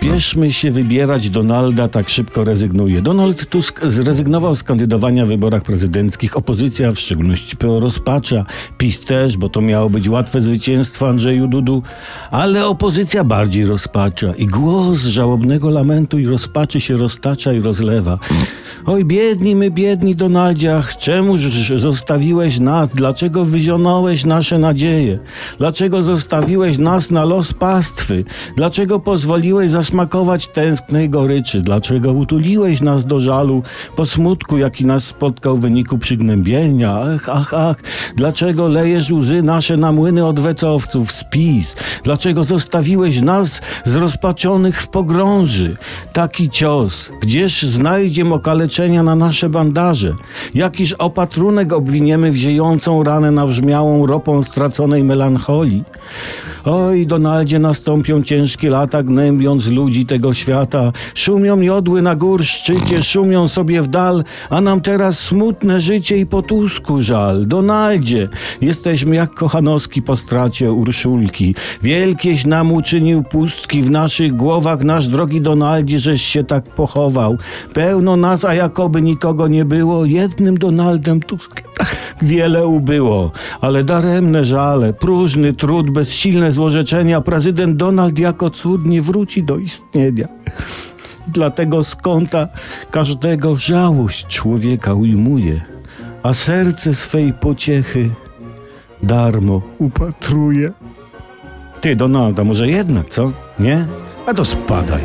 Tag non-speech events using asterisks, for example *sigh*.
Spieszmy się wybierać Donalda, tak szybko rezygnuje. Donald Tusk zrezygnował z kandydowania w wyborach prezydenckich. Opozycja, w szczególności PO, rozpacza. PiS też, bo to miało być łatwe zwycięstwo Andrzeju Dudu. Ale opozycja bardziej rozpacza. I głos żałobnego lamentu i rozpaczy się roztacza i rozlewa. Oj, biedni my, biedni Donaldziach, czemuż zostawiłeś nas? Dlaczego wyzionąłeś nasze nadzieje? Dlaczego zostawiłeś nas na los pastwy? Dlaczego pozwoliłeś zasmakować tęsknej goryczy? Dlaczego utuliłeś nas do żalu po smutku, jaki nas spotkał w wyniku przygnębienia? Ach, ach, ach, dlaczego lejesz łzy nasze na młyny odwetowców, spis? Dlaczego zostawiłeś nas zrozpaczonych w pogrąży? Taki cios, gdzież znajdziem na nasze bandaże? Jakiż opatrunek obwiniemy w ziejącą ranę nabrzmiałą ropą straconej melancholii? Oj, Donaldzie, nastąpią ciężkie lata, gnębiąc ludzi tego świata. Szumią jodły na gór szczycie, szumią sobie w dal, a nam teraz smutne życie i potusku żal. Donaldzie, jesteśmy jak Kochanowski po stracie Urszulki. Wielkieś nam uczynił pustki w naszych głowach, nasz drogi Donaldzie, żeś się tak pochował. Pełno nas, a jakoby nikogo nie było, jednym Donaldem Tuskiem *laughs* wiele ubyło, ale daremne żale, próżny trud, bezsilne złorzeczenia, prezydent Donald jako cud nie wróci do istnienia. Dlatego z kąta każdego żałość człowieka ujmuje, a serce swej pociechy darmo upatruje. Ty, Donalda, może jednak, co? Nie? A to spadaj.